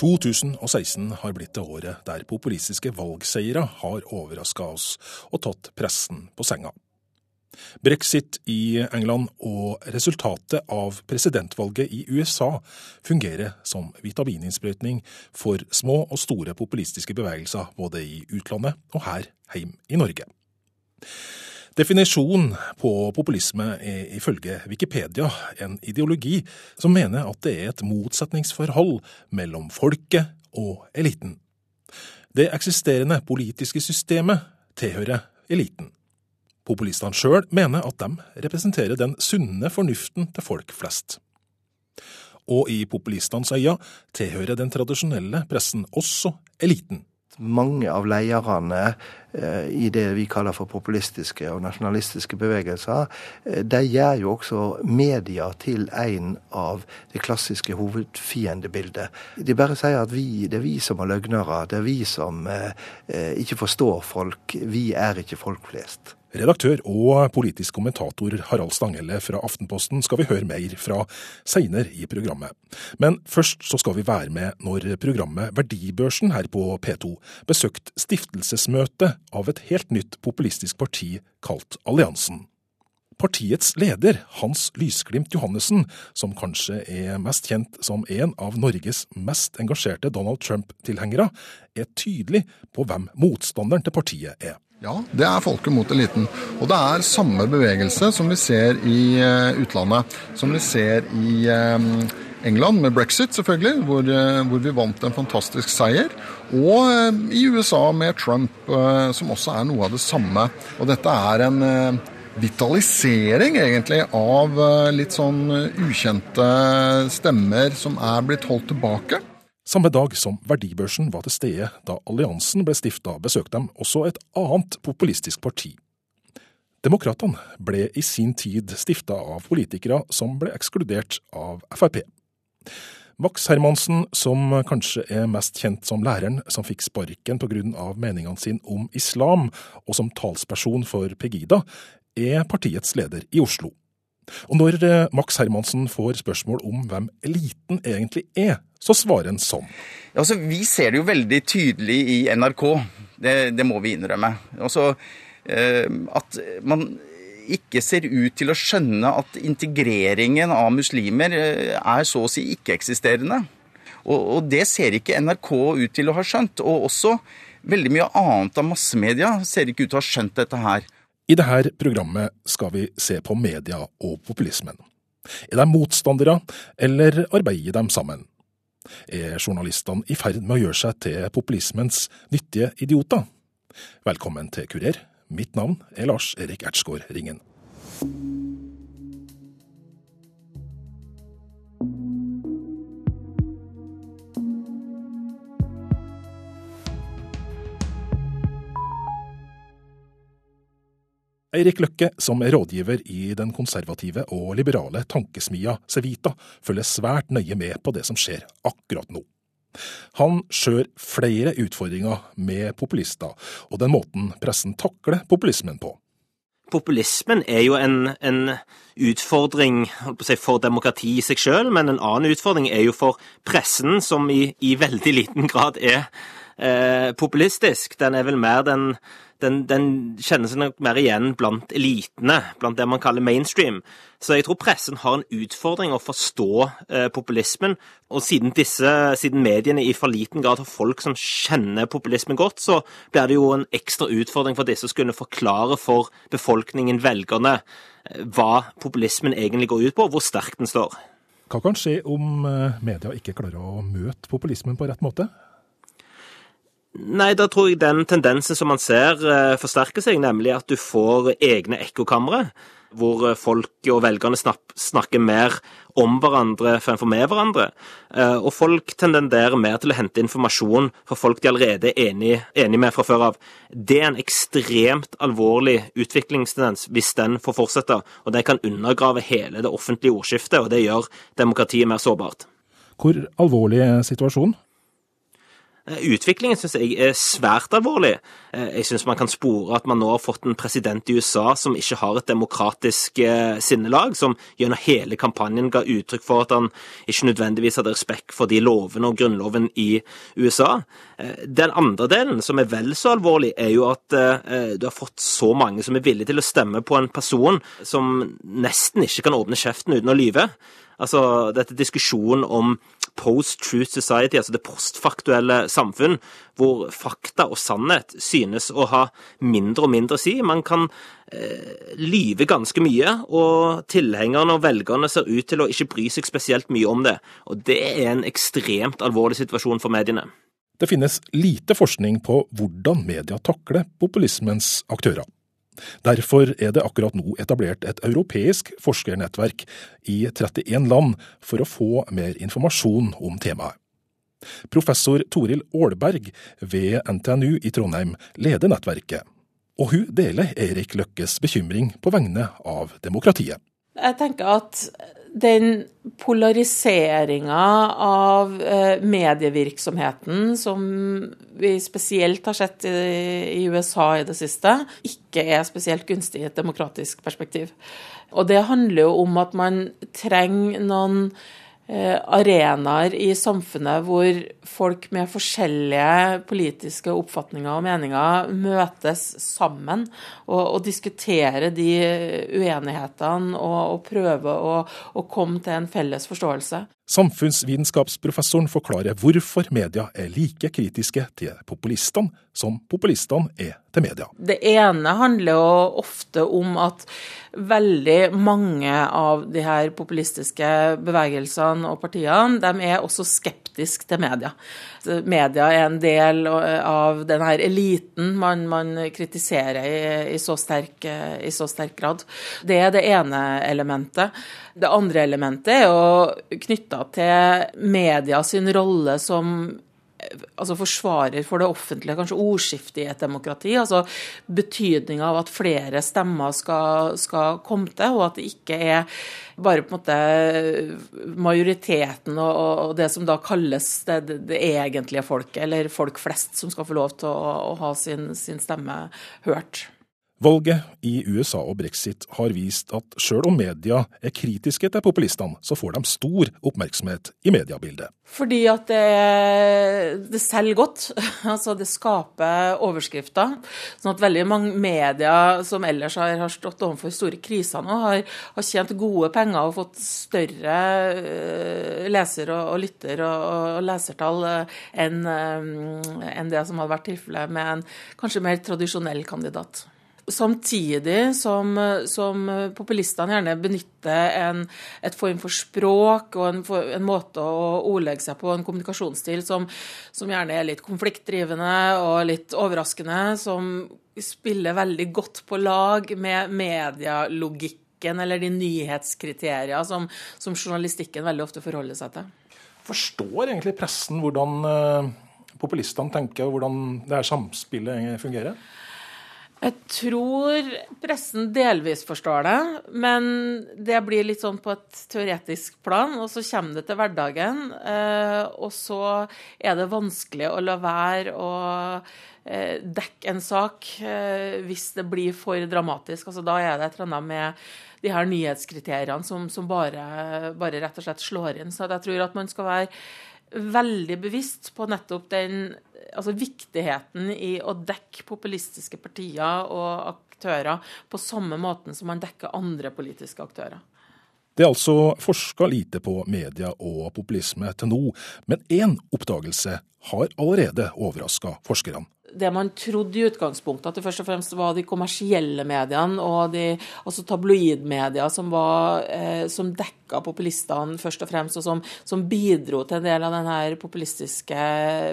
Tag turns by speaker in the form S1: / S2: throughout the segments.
S1: 2016 har blitt det året der populistiske valgseiere har overraska oss og tatt pressen på senga. Brexit i England og resultatet av presidentvalget i USA fungerer som vitamininnsprøytning for små og store populistiske bevegelser både i utlandet og her hjemme i Norge. Definisjonen på populisme er ifølge Wikipedia en ideologi som mener at det er et motsetningsforhold mellom folket og eliten. Det eksisterende politiske systemet tilhører eliten. Populistene sjøl mener at de representerer den sunne fornuften til folk flest. Og i populistenes øyne tilhører den tradisjonelle pressen også eliten
S2: mange av lederne i det vi kaller for populistiske og nasjonalistiske bevegelser, eh, de gjør jo også media til en av det klassiske hovedfiendebildet. De bare sier at vi, det er vi som er løgnere, det er vi som eh, ikke forstår folk. Vi er ikke folk flest.
S1: Redaktør og politisk kommentator Harald Stanghelle fra Aftenposten skal vi høre mer fra seinere i programmet. Men først så skal vi være med når programmet Verdibørsen her på P2 besøkte stiftelsesmøte av et helt nytt populistisk parti kalt Alliansen. Partiets leder, Hans Lysglimt Johannessen, som kanskje er mest kjent som en av Norges mest engasjerte Donald Trump-tilhengere, er tydelig på hvem motstanderen til partiet er.
S3: Ja, det er folket mot eliten. Og det er samme bevegelse som vi ser i eh, utlandet. Som vi ser i eh, England med brexit, selvfølgelig, hvor, eh, hvor vi vant en fantastisk seier. Og i USA med Trump, som også er noe av det samme. Og dette er en vitalisering, egentlig, av litt sånn ukjente stemmer som er blitt holdt tilbake.
S1: Samme dag som verdibørsen var til stede da alliansen ble stifta, besøkte dem også et annet populistisk parti. Demokratene ble i sin tid stifta av politikere som ble ekskludert av Frp. Max Hermansen, som kanskje er mest kjent som læreren som fikk sparken pga. meningene sine om islam, og som talsperson for Pegida, er partiets leder i Oslo. Og når eh, Max Hermansen får spørsmål om hvem eliten egentlig er, så svarer han sånn.
S4: Altså, vi ser det jo veldig tydelig i NRK, det, det må vi innrømme. Altså, eh, at man ikke ser ut til å skjønne at integreringen av muslimer eh, er så å si ikke-eksisterende. Og, og, det ser ikke NRK ut til å ha skjønt. Og også veldig mye annet av massemedia ser ikke ut til å ha skjønt dette her.
S1: I dette programmet skal vi se på media og populismen. Er de motstandere, eller arbeider de sammen? Er journalistene i ferd med å gjøre seg til populismens nyttige idioter? Velkommen til Kurer. Mitt navn er Lars Erik Ertsgaard Ringen. Eirik Løkke, som er rådgiver i den konservative og liberale tankesmia Sevita, følger svært nøye med på det som skjer akkurat nå. Han skjør flere utfordringer med populister, og den måten pressen takler populismen på.
S5: Populismen er jo en, en utfordring si, for demokrati i seg sjøl, men en annen utfordring er jo for pressen, som i, i veldig liten grad er eh, populistisk. Den er vel mer den den, den, kjenner seg nok mer igjen blant elitene, blant det man kaller mainstream. Så jeg tror pressen har en utfordring å forstå eh, populismen. Og siden, disse, siden mediene i for liten grad har folk som kjenner populismen godt, så blir det jo en ekstra utfordring for disse å skulle forklare for befolkningen, velgerne, eh, hva populismen egentlig går ut på, og hvor sterk den står.
S1: Hva kan skje om eh, media ikke klarer å møte populismen på rett måte?
S5: Nei, da tror jeg den tendensen som man ser, eh, forsterker seg, nemlig at du får egne ekkokamre, hvor eh, folk og velgerne snakker mer om hverandre fremfor med hverandre. Eh, og folk tenderer mer til å hente informasjon fra folk de allerede er enig, enig med fra før av. Det er en ekstremt alvorlig utviklingstendens hvis den får fortsette, og det kan undergrave hele det offentlige ordskiftet, og det gjør demokratiet mer sårbart.
S1: Hvor alvorlig er situasjonen?
S5: Utviklingen syns jeg er svært alvorlig. Jeg syns man kan spore at man nå har fått en president i USA som ikke har et demokratisk sinnelag, som gjennom hele kampanjen ga uttrykk for at han ikke nødvendigvis hadde respekt for de lovene og grunnloven i USA. Den andre delen, som er vel så alvorlig, er jo at du har fått så mange som er villige til å stemme på en person som nesten ikke kan åpne kjeften uten å lyve. Altså, dette diskusjonen om post-truth society, altså det postfaktuelle samfunn, hvor fakta og sannhet synes å ha mindre og mindre å si. Man kan eh, lyve ganske mye, og tilhengerne og velgerne ser ut til å ikke bry seg spesielt mye om det. Og det er en ekstremt alvorlig situasjon for mediene.
S1: Det finnes lite forskning på hvordan media takler populismens aktører. Derfor er det akkurat nå etablert et europeisk forskernettverk i 31 land for å få mer informasjon om temaet. Professor Toril Aalberg ved NTNU i Trondheim leder nettverket, og hun deler Erik Løkkes bekymring på vegne av demokratiet.
S6: Jeg tenker at den polariseringa av eh, medievirksomheten som vi spesielt har sett i USA i det siste, ikke er spesielt gunstig i et demokratisk perspektiv. Og det handler jo om at man trenger noen arenaer i samfunnet hvor folk med forskjellige politiske oppfatninger og meninger møtes sammen og, og diskuterer de uenighetene og, og prøver å, å komme til en felles forståelse.
S1: Samfunnsvitenskapsprofessoren forklarer hvorfor media er like kritiske til populistene som populistene er til media.
S6: Det ene handler jo ofte om at veldig mange av de her populistiske bevegelsene og partiene de er også skeptiske til media. Media er en del av den her eliten man, man kritiserer i, i, så sterk, i, så sterk, grad. Det er det ene elementet. Det andre elementet er jo knytta til media sin rolle som altså forsvarer for det offentlige, kanskje ordskiftet i et demokrati. altså Betydninga av at flere stemmer skal, skal, komme til, og at det ikke er bare på en måte majoriteten og, og det som da kalles det, det, egentlige folket, eller folk flest, som skal få lov til å, å ha sin, sin stemme hørt.
S1: Valget i USA og brexit har vist at sjøl om media er kritiske til populistene, så får de stor oppmerksomhet i mediebildet.
S6: Fordi at det, det selger godt. Altså det skaper overskrifter. Sånn at veldig mange medier som ellers har, har stått overfor store kriser nå, har, har, tjent gode penger og fått større uh, leser- og, og lytter- og, og lesertall uh, enn uh, en det som hadde vært tilfellet med en kanskje mer tradisjonell kandidat. Samtidig som, som populistene gjerne benytter en, et form for språk og en, for, en, måte å ordlegge seg på, en kommunikasjonsstil som, som, gjerne er litt konfliktdrivende og litt overraskende, som spiller veldig godt på lag med medialogikken eller de nyhetskriterier som, som journalistikken veldig ofte forholder seg til.
S1: Forstår egentlig pressen hvordan eh, populistene tenker, og hvordan det her samspillet fungerer?
S6: Jeg tror pressen delvis forstår det, men det blir litt sånn på et teoretisk plan. Og så kommer det til hverdagen, eh, og så er det vanskelig å la være å eh, dekke en sak eh, hvis det blir for dramatisk. Altså, da er det et eller annet med de her nyhetskriteriene som, som bare, bare rett og slett slår inn. Så jeg tror at man skal være veldig bevisst på nettopp den altså viktigheten i å dekke populistiske partier og aktører på samme måten som man dekker andre politiske aktører.
S1: Det er altså forska lite på media og populisme til nå, men én oppdagelse har allerede overraska forskerne
S6: det man trodde i utgangspunktet, at det først og fremst var de kommersielle mediene og de altså tabloidmedia som, var, eh, som dekka populistene først og fremst, og som, som, bidro til en del av denne populistiske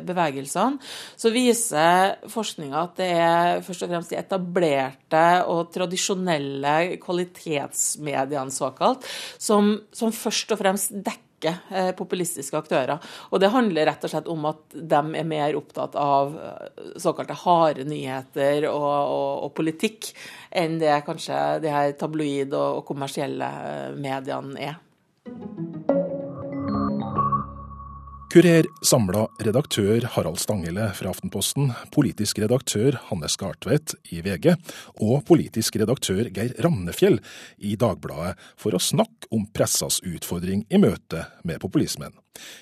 S6: bevegelsene, så viser forskninga at det er først og fremst de etablerte og tradisjonelle kvalitetsmediene, såkalt, som, som først og fremst dekker rekke eh, populistiske aktører. Og det handler rett og slett om at de er mer opptatt av eh, såkalte harde nyheter og, og, og politikk enn det kanskje de her tabloid- og, og kommersielle eh, mediene er.
S1: Kurer samla redaktør Harald Stangele fra Aftenposten, politisk redaktør Hanne Skartvedt i VG og politisk redaktør Geir Ramnefjell i Dagbladet for å snakke om pressas utfordring i møte med populismen.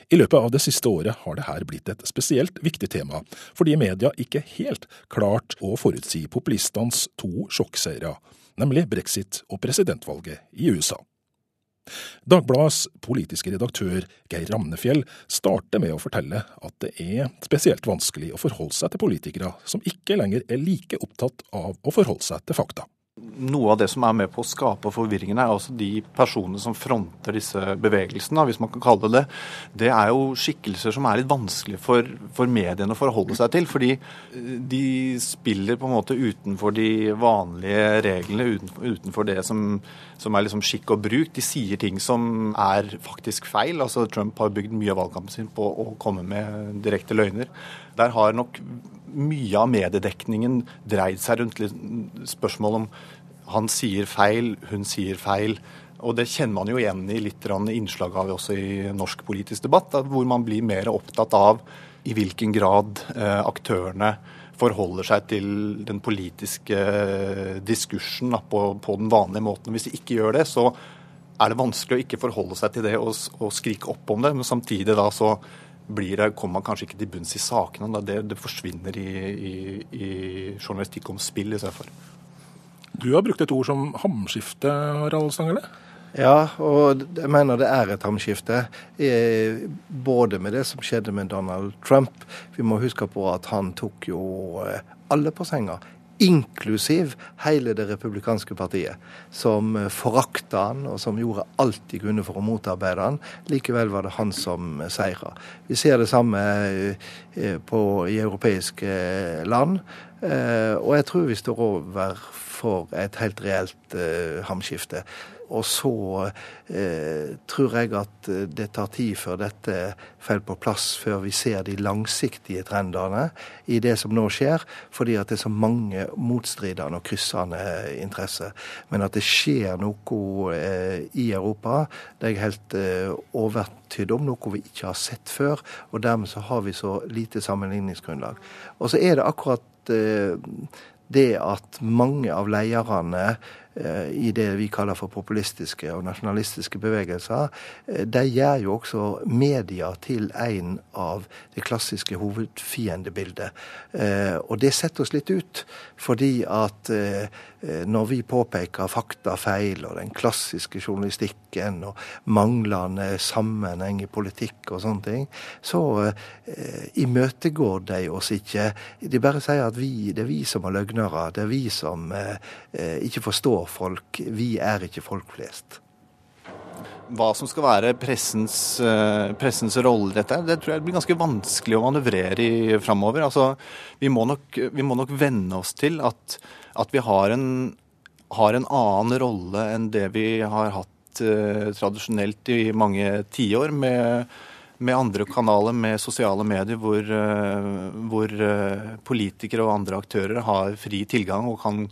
S1: I løpet av det siste året har det her blitt et spesielt viktig tema, fordi media ikke helt klart å forutsi populistenes to sjokkseire, nemlig brexit og presidentvalget i USA. Dagbladets politiske redaktør Geir Ramnefjell starter med å fortelle at det er spesielt vanskelig å forholde seg til politikere som ikke lenger er like opptatt av å forholde seg til fakta.
S7: Noe av det som er med på å skape forvirringen, er altså de personene som fronter disse bevegelsene, hvis man kan kalle det det. Det er jo skikkelser som er litt vanskelig for, for mediene å forholde seg til. Fordi eh, de spiller på en måte utenfor de vanlige reglene, utenfor, utenfor det som, som er liksom skikk og bruk. De sier ting som er faktisk feil. Altså Trump har bygd mye av valgkampen sin på å komme med direkte løgner. Der har nok mye av mediedekningen dreid seg rundt spørsmål om han sier feil, hun sier feil. Og det kjenner man jo igjen i litt innslag av også i norsk politisk debatt, hvor man blir mer opptatt av i hvilken grad eh, aktørene forholder seg til den politiske eh, diskursen på, den vanlige måten. Hvis de ikke gjør det, så er det vanskelig å ikke forholde seg til det og skrike opp om det. Men samtidig da så blir det, kommer man kanskje ikke til bunns i sakene. Det, det, forsvinner i, i, i, journalistikk om spill i stedet for.
S1: Du har brukt et ord som hamskifte, Harald Stangele?
S2: Ja, og jeg mener det er et hamskifte. Eh, både med det som skjedde med Donald Trump. Vi må huske på at han tok jo eh, alle på senga inklusiv hele det republikanske partiet, som eh, forakta han, og som gjorde alt de kunne for å motarbeide han. Likevel var det han som seira. Vi ser det samme eh, på, i europeiske land. Eh, og jeg tror vi står over for et helt reelt hamskifte. Og så eh, tror jeg at eh, det tar tid før dette faller på plass, før vi ser de langsiktige trendene i det som nå skjer, fordi at det er så mange motstridende og kryssende interesser. Men at det skjer noe eh, i Europa, det er jeg helt eh, overtydd om, noe vi ikke har sett før. Og dermed så har vi så lite sammenligningsgrunnlag. Og så er det akkurat eh, det at mange av lederne Eh, i det vi kaller for populistiske og nasjonalistiske bevegelser, eh, de gjør jo også media til en av det klassiske hovedfiendebildet. Eh, og det setter oss litt ut, fordi at når vi påpeker faktafeil og den klassiske journalistikken og manglende sammenheng i politikk og sånne ting, så imøtegår de oss ikke. De bare sier at vi, det er vi som er løgnere, det er vi som ikke forstår folk. Vi er ikke folk flest.
S7: Hva som skal være pressens, eh, pressens rolle i dette, det tror jeg blir ganske vanskelig å manøvrere i framover. Altså, vi, må nok, vi må nok venne oss til at, at vi har en, har en, annen rolle enn det vi har hatt eh, tradisjonelt i mange tiår. med med andre kanaler, med sosiale medier, hvor, uh, hvor uh, politikere og andre aktører har fri tilgang og kan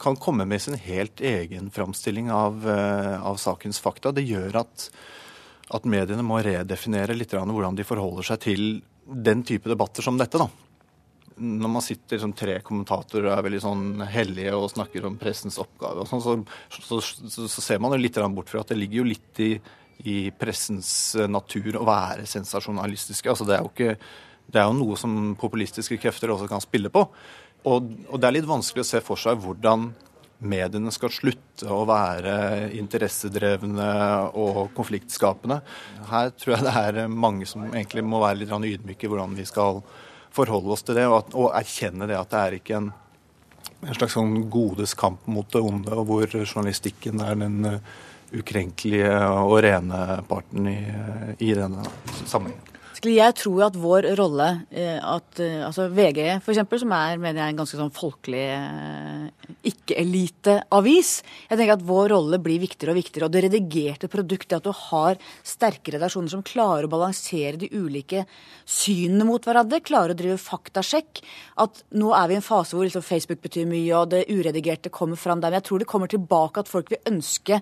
S7: kan komme med sin helt egen framstilling av, eh, av, sakens fakta. Det gjør at, at mediene må redefinere litt hvordan de forholder seg til den type debatter som dette. da. Når man sitter som tre kommentatorer og er veldig sånn hellige og snakker om pressens oppgave, og sånn, så, så, så, så, ser man jo litt bort fra at det ligger jo litt i, i pressens natur å være sensasjonalistiske. Altså, det, er jo ikke, det er jo noe som populistiske krefter også kan spille på. Og, og, det er litt vanskelig å se for seg hvordan mediene skal slutte å være interessedrevne og konfliktskapende. Her tror jeg det er mange som egentlig må være litt ydmyke i hvordan vi skal forholde oss til det, og, at, og erkjenne det at det er ikke en, en slags sånn godes kamp mot det onde, og hvor journalistikken er den uh, ukrenkelige og rene parten i, i denne sammenhengen.
S8: Jeg tror at vår rolle, eh, at, eh, altså VG f.eks., som er mener jeg, en ganske sånn folkelig ikke-elite-avis jeg tenker at vår rolle blir viktigere og viktigere. Og det redigerte produktet, at du har sterke redaksjoner som klarer å balansere de ulike synene mot hverandre, klarer å drive faktasjekk. At nå er vi i en fase hvor liksom Facebook betyr mye, og det uredigerte kommer fram der. Men jeg tror det kommer tilbake at folk vil ønske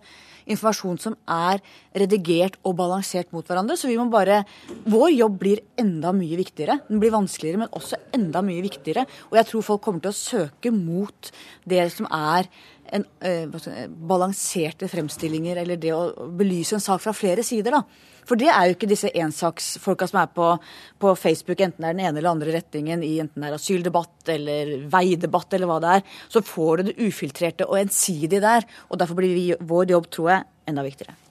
S8: informasjon som er redigert og balansert mot hverandre. Så vi må bare Vår jobb blir enda mye viktigere. Den blir vanskeligere, men også enda mye viktigere. Og jeg tror folk kommer til å søke mot det som er en, eh, balanserte fremstillinger, eller det å belyse en sak fra flere sider. da. For det er jo ikke disse ensaksfolka som er på, på, Facebook, enten det er den ene eller andre retningen i enten det er asyldebatt eller veidebatt eller hva det er. Så får du det ufiltrerte og ensidige der. Og derfor blir vi, vår jobb, tror jeg, enda viktigere.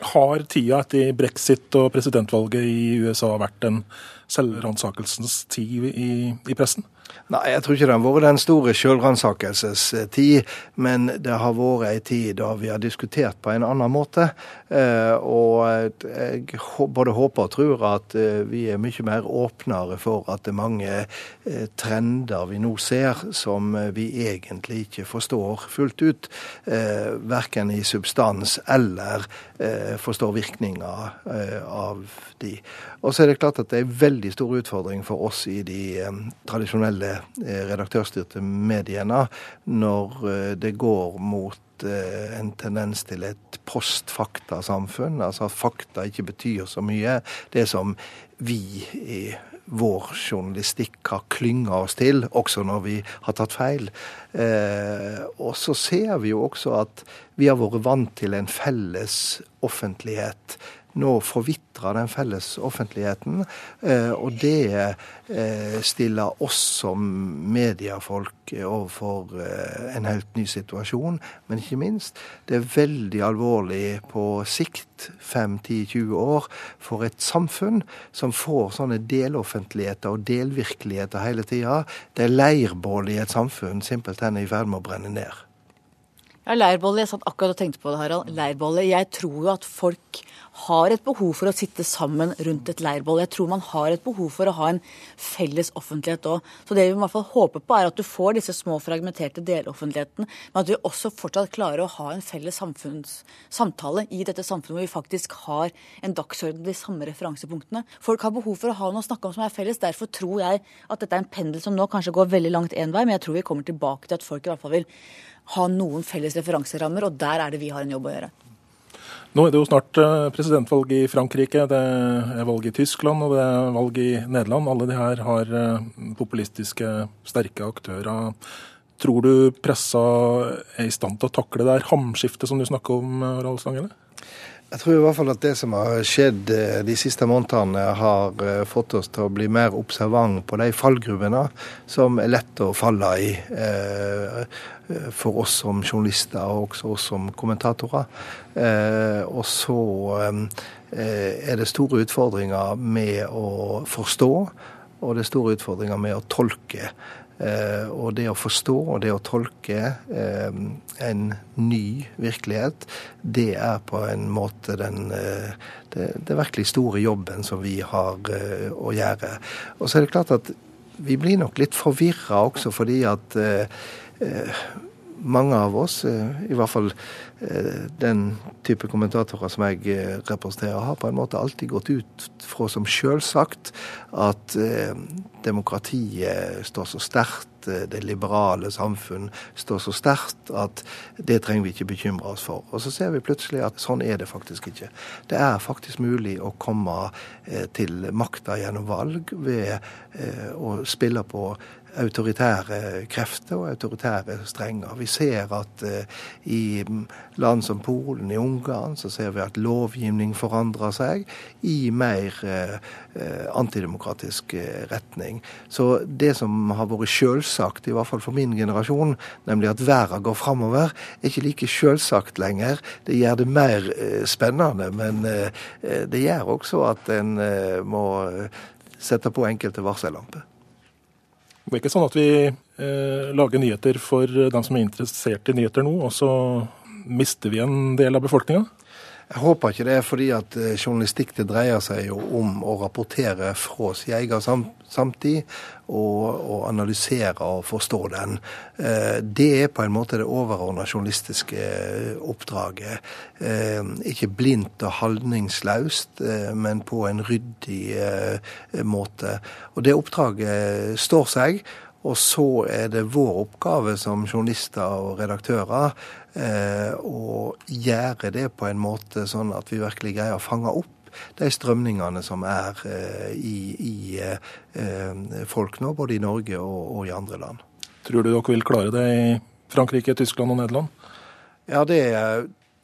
S1: Har tida etter brexit og presidentvalget i USA vært en selvransakelsens tid i, i pressen?
S2: Nei, jeg tror ikke det har vært den store sjølransakelsestid, men det har vært ei tid da vi har diskutert på en annen måte. Eh, og jeg både håper og tror at eh, vi er mye mer åpnere for at det er mange eh, trender vi nå ser som vi egentlig ikke forstår fullt ut. Verken i substans eller forstår virkninga av de. Og så er det klart at det er en veldig stor utfordring for oss i de tradisjonelle Eh, redaktørstyrte mediene når eh, det går mot eh, en tendens til et postfaktasamfunn. Altså at fakta ikke betyr så mye. Det som vi i vår journalistikk har klynga oss til, også når vi har tatt feil. Og så ser vi jo også at vi har vært vant til en felles offentlighet nå forvitrer den felles offentligheten. Eh, og det eh, stiller oss som mediefolk overfor eh, en helt ny situasjon. Men ikke minst, det er veldig alvorlig på sikt, 5-10-20 år, for et samfunn som får sånne deloffentligheter og delvirkeligheter hele tida. Det er leirbål i et samfunn simpelthen i ferd med å brenne ned.
S8: Ja, Leirbålet, jeg satt akkurat og tenkte på det, Harald. Leirbålet. Jeg tror jo at folk har et behov for å sitte sammen rundt et leirbål. Jeg tror man har et behov for å ha en felles offentlighet òg. Så det vi i hvert fall håper på, er at du får disse små fragmenterte deloffentligheten, men at vi også fortsatt klarer å ha en felles samtale i dette samfunnet hvor vi faktisk har en dagsorden, de samme referansepunktene. Folk har behov for å ha noe å snakke om som er felles. Derfor tror jeg at dette er en pendel som nå kanskje går veldig langt én vei, men jeg tror vi kommer tilbake til at folk i hvert fall vil ha noen felles referanserammer, og der er det vi har en jobb å gjøre.
S1: Nå er det jo snart eh, presidentvalg i Frankrike, det er valg i Tyskland og det er valg i Nederland. Alle de her har eh, populistiske, sterke aktører. Tror du pressa er i stand til å takle det her hamskiftet som du snakker om, Harald Stangele?
S2: Jeg tror i hvert fall at det som har skjedd eh, de siste månedene, har eh, fått oss til å bli mer observant på de fallgruvene som er lett å falle i eh, for oss som journalister og også oss som kommentatorer. Og så er det store utfordringer med å forstå, og det er store utfordringer med å tolke. Eh, og det å forstå og det å tolke eh, en ny virkelighet, det er på en måte den eh, det, det virkelig store jobben som vi har å gjøre. Og så er det klart at vi blir nok litt forvirra også fordi at mange av oss, i hvert fall den type kommentatorer som jeg representerer, har på en måte alltid gått ut fra som selvsagt at demokratiet står så sterkt, eh, det liberale samfunn står så sterkt at det trenger vi ikke bekymre oss for. Og så ser vi plutselig at sånn er det faktisk ikke. Det er faktisk mulig å komme eh, til makta gjennom valg ved eh, å spille på autoritære krefter og autoritære strenger. Vi ser at uh, i land som Polen, i Ungarn, så ser vi at lovgivning forandrer seg i mer uh, antidemokratisk retning. Så det som har vært selvsagt, i hvert fall for min generasjon, nemlig at verden går framover, er ikke like selvsagt lenger. Det gjør det mer spennende, men det gjør også at en må sette på enkelte varsellamper.
S1: Det er ikke sånn at vi eh, lager nyheter for dem som er interessert i nyheter nå, og så mister vi en del av befolkninga?
S2: Jeg håper ikke det, er fordi at eh, journalistikk det dreier seg jo om å rapportere fra sin egen samtid og, og, analysere og forstå den. Eh, det er på en måte det overordna journalistiske eh, oppdraget. Ikke blindt og holdningsløst, men på en ryddig måte. Og det oppdraget står seg. Og så er det vår oppgave som journalister og redaktører eh, å gjøre det på en måte sånn at vi virkelig greier å fange opp de strømningene som er eh, i, i eh, folk nå, både i Norge og, og, i andre land.
S1: Tror du dere vil klare det i Frankrike, Tyskland og Nederland?
S2: Ja, det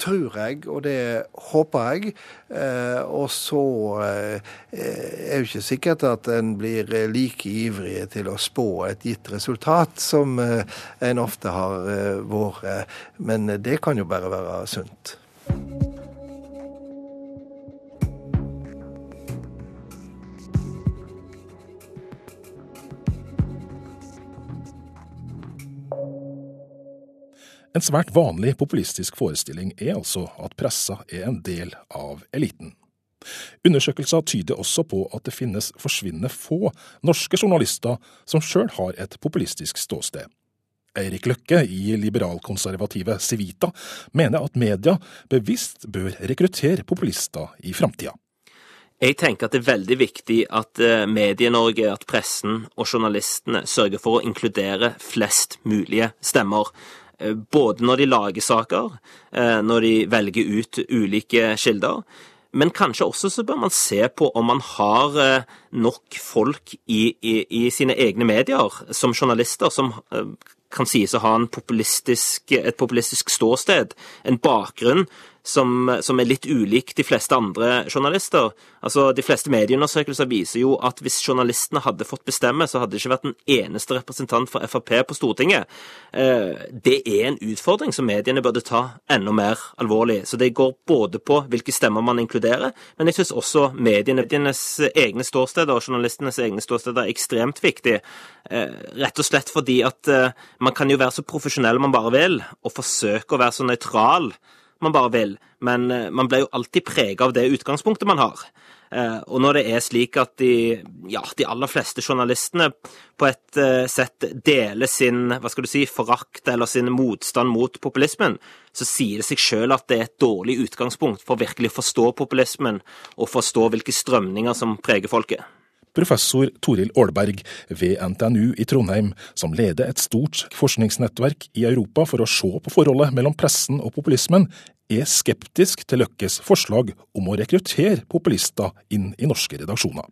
S2: tror jeg, og det håper jeg. Eh, og så eh, er jo ikke sikkert at en blir like ivrig til å spå et gitt resultat som eh, en ofte har vært. Men det kan jo bare være sunt.
S1: En svært vanlig populistisk forestilling er altså at pressa er en del av eliten. Undersøkelser tyder også på at det finnes forsvinnende få norske journalister som sjøl har et populistisk ståsted. Eirik Løkke i liberalkonservative Civita mener at media bevisst bør rekruttere populister i framtida.
S5: Jeg tenker at det er veldig viktig at eh, Medie-Norge, at pressen og journalistene sørger for å inkludere flest mulige stemmer. Eh, både når de lager saker, eh, når de velger ut ulike kilder. Men kanskje også så bør man se på om man har eh, nok folk i, i, i sine egne medier som journalister som kan sies å ha populistisk, et populistisk ståsted, en bakgrunn som, som, er litt ulik de fleste andre journalister. Altså, De fleste medieundersøkelser viser jo at hvis journalistene hadde fått bestemme, så hadde det ikke vært en eneste representant for Frp på Stortinget. Eh, det er en utfordring som mediene burde ta enda mer alvorlig. Så det går både på hvilke stemmer man inkluderer, men jeg syns også medienes egne ståsteder og journalistenes egne ståsteder er ekstremt viktig. Eh, rett og slett fordi at eh, man kan jo være så profesjonell man bare vil, og forsøke å være så nøytral man bare vil, men eh, man blir jo alltid prega av det utgangspunktet man har. Eh, og når det er slik at de, ja, de aller fleste journalistene på et eh, sett deler sin hva skal du si, forakt eller sin motstand mot populismen, så sier det seg sjøl at det er et dårlig utgangspunkt for virkelig å forstå populismen og forstå hvilke strømninger som preger folket
S1: professor Toril Aalberg ved NTNU i Trondheim, som leder et stort forskningsnettverk i Europa for å se på forholdet mellom pressen og populismen, er skeptisk til Løkkes forslag om å rekruttere populister inn i norske redaksjoner.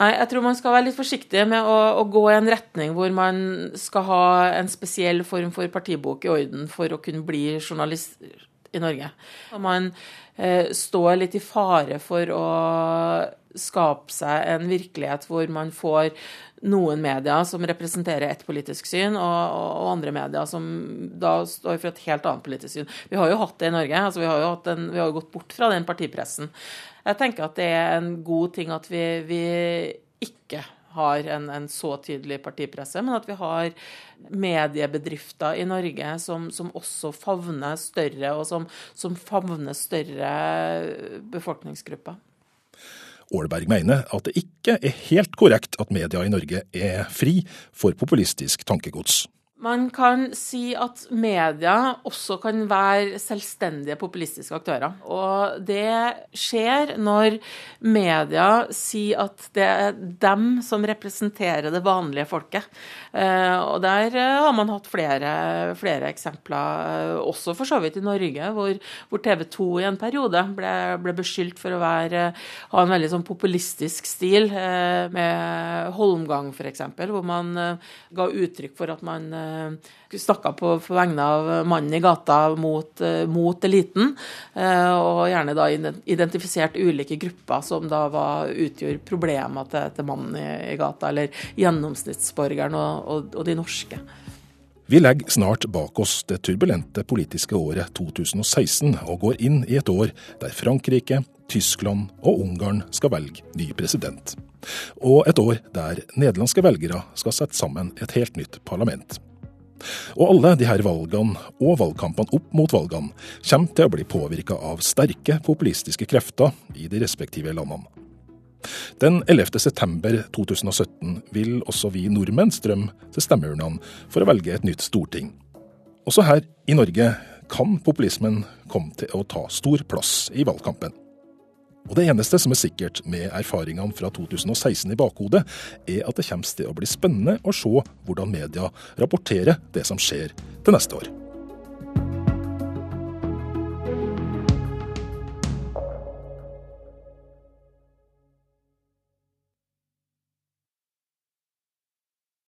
S6: Nei, jeg tror man skal være litt forsiktig med å, å, gå i en retning hvor man skal ha en spesiell form for partibok i orden for å kunne bli journalist i Norge. Man eh, står litt i fare for å skape seg en virkelighet hvor man får noen medier som representerer ett politisk syn, og, og, andre medier som da står for et helt annet politisk syn. Vi har jo hatt det i Norge. altså Vi har jo, en, vi har gått bort fra den partipressen. Jeg tenker at det er en god ting at vi, vi ikke har en, en, så tydelig partipresse, men at vi har mediebedrifter i Norge som, som også favner større, og som, som favner større befolkningsgrupper.
S1: Aalberg mener at det ikke er helt korrekt at media i Norge er fri for populistisk tankegods.
S6: Man kan si at media også kan være selvstendige populistiske aktører. Og det skjer når media sier at det er dem som representerer det vanlige folket. Eh, og der eh, har man hatt flere, flere eksempler, eh, også for så vidt i Norge, hvor, hvor TV 2 i en periode ble, ble beskyldt for å være, ha en veldig sånn populistisk stil, med Holmgang f.eks., hvor man ga uttrykk for at man Eh, snakka på, på vegne av mannen i gata mot, eh, mot, eliten. Eh, og gjerne da identifisert ulike grupper som da var, utgjorde problemer til, til mannen i, i, gata, eller gjennomsnittsborgeren og, og, og de norske.
S1: Vi legger snart bak oss det turbulente politiske året 2016 og går inn i et år der Frankrike, Tyskland og Ungarn skal velge ny president. Og et år der nederlandske velgere skal sette sammen et helt nytt parlament. Og alle de her valgene, og valgkampene opp mot valgene, kommer til å bli påvirka av sterke populistiske krefter i de respektive landene. Den 11. september 2017 vil også vi nordmenn strømme til stemmeurnene for å velge et nytt storting. Også her i Norge kan populismen komme til å ta stor plass i valgkampen. Og det eneste som er sikkert med erfaringene fra 2016 i bakhodet, er at det kommer til å bli spennende å se hvordan media rapporterer det som skjer til neste år.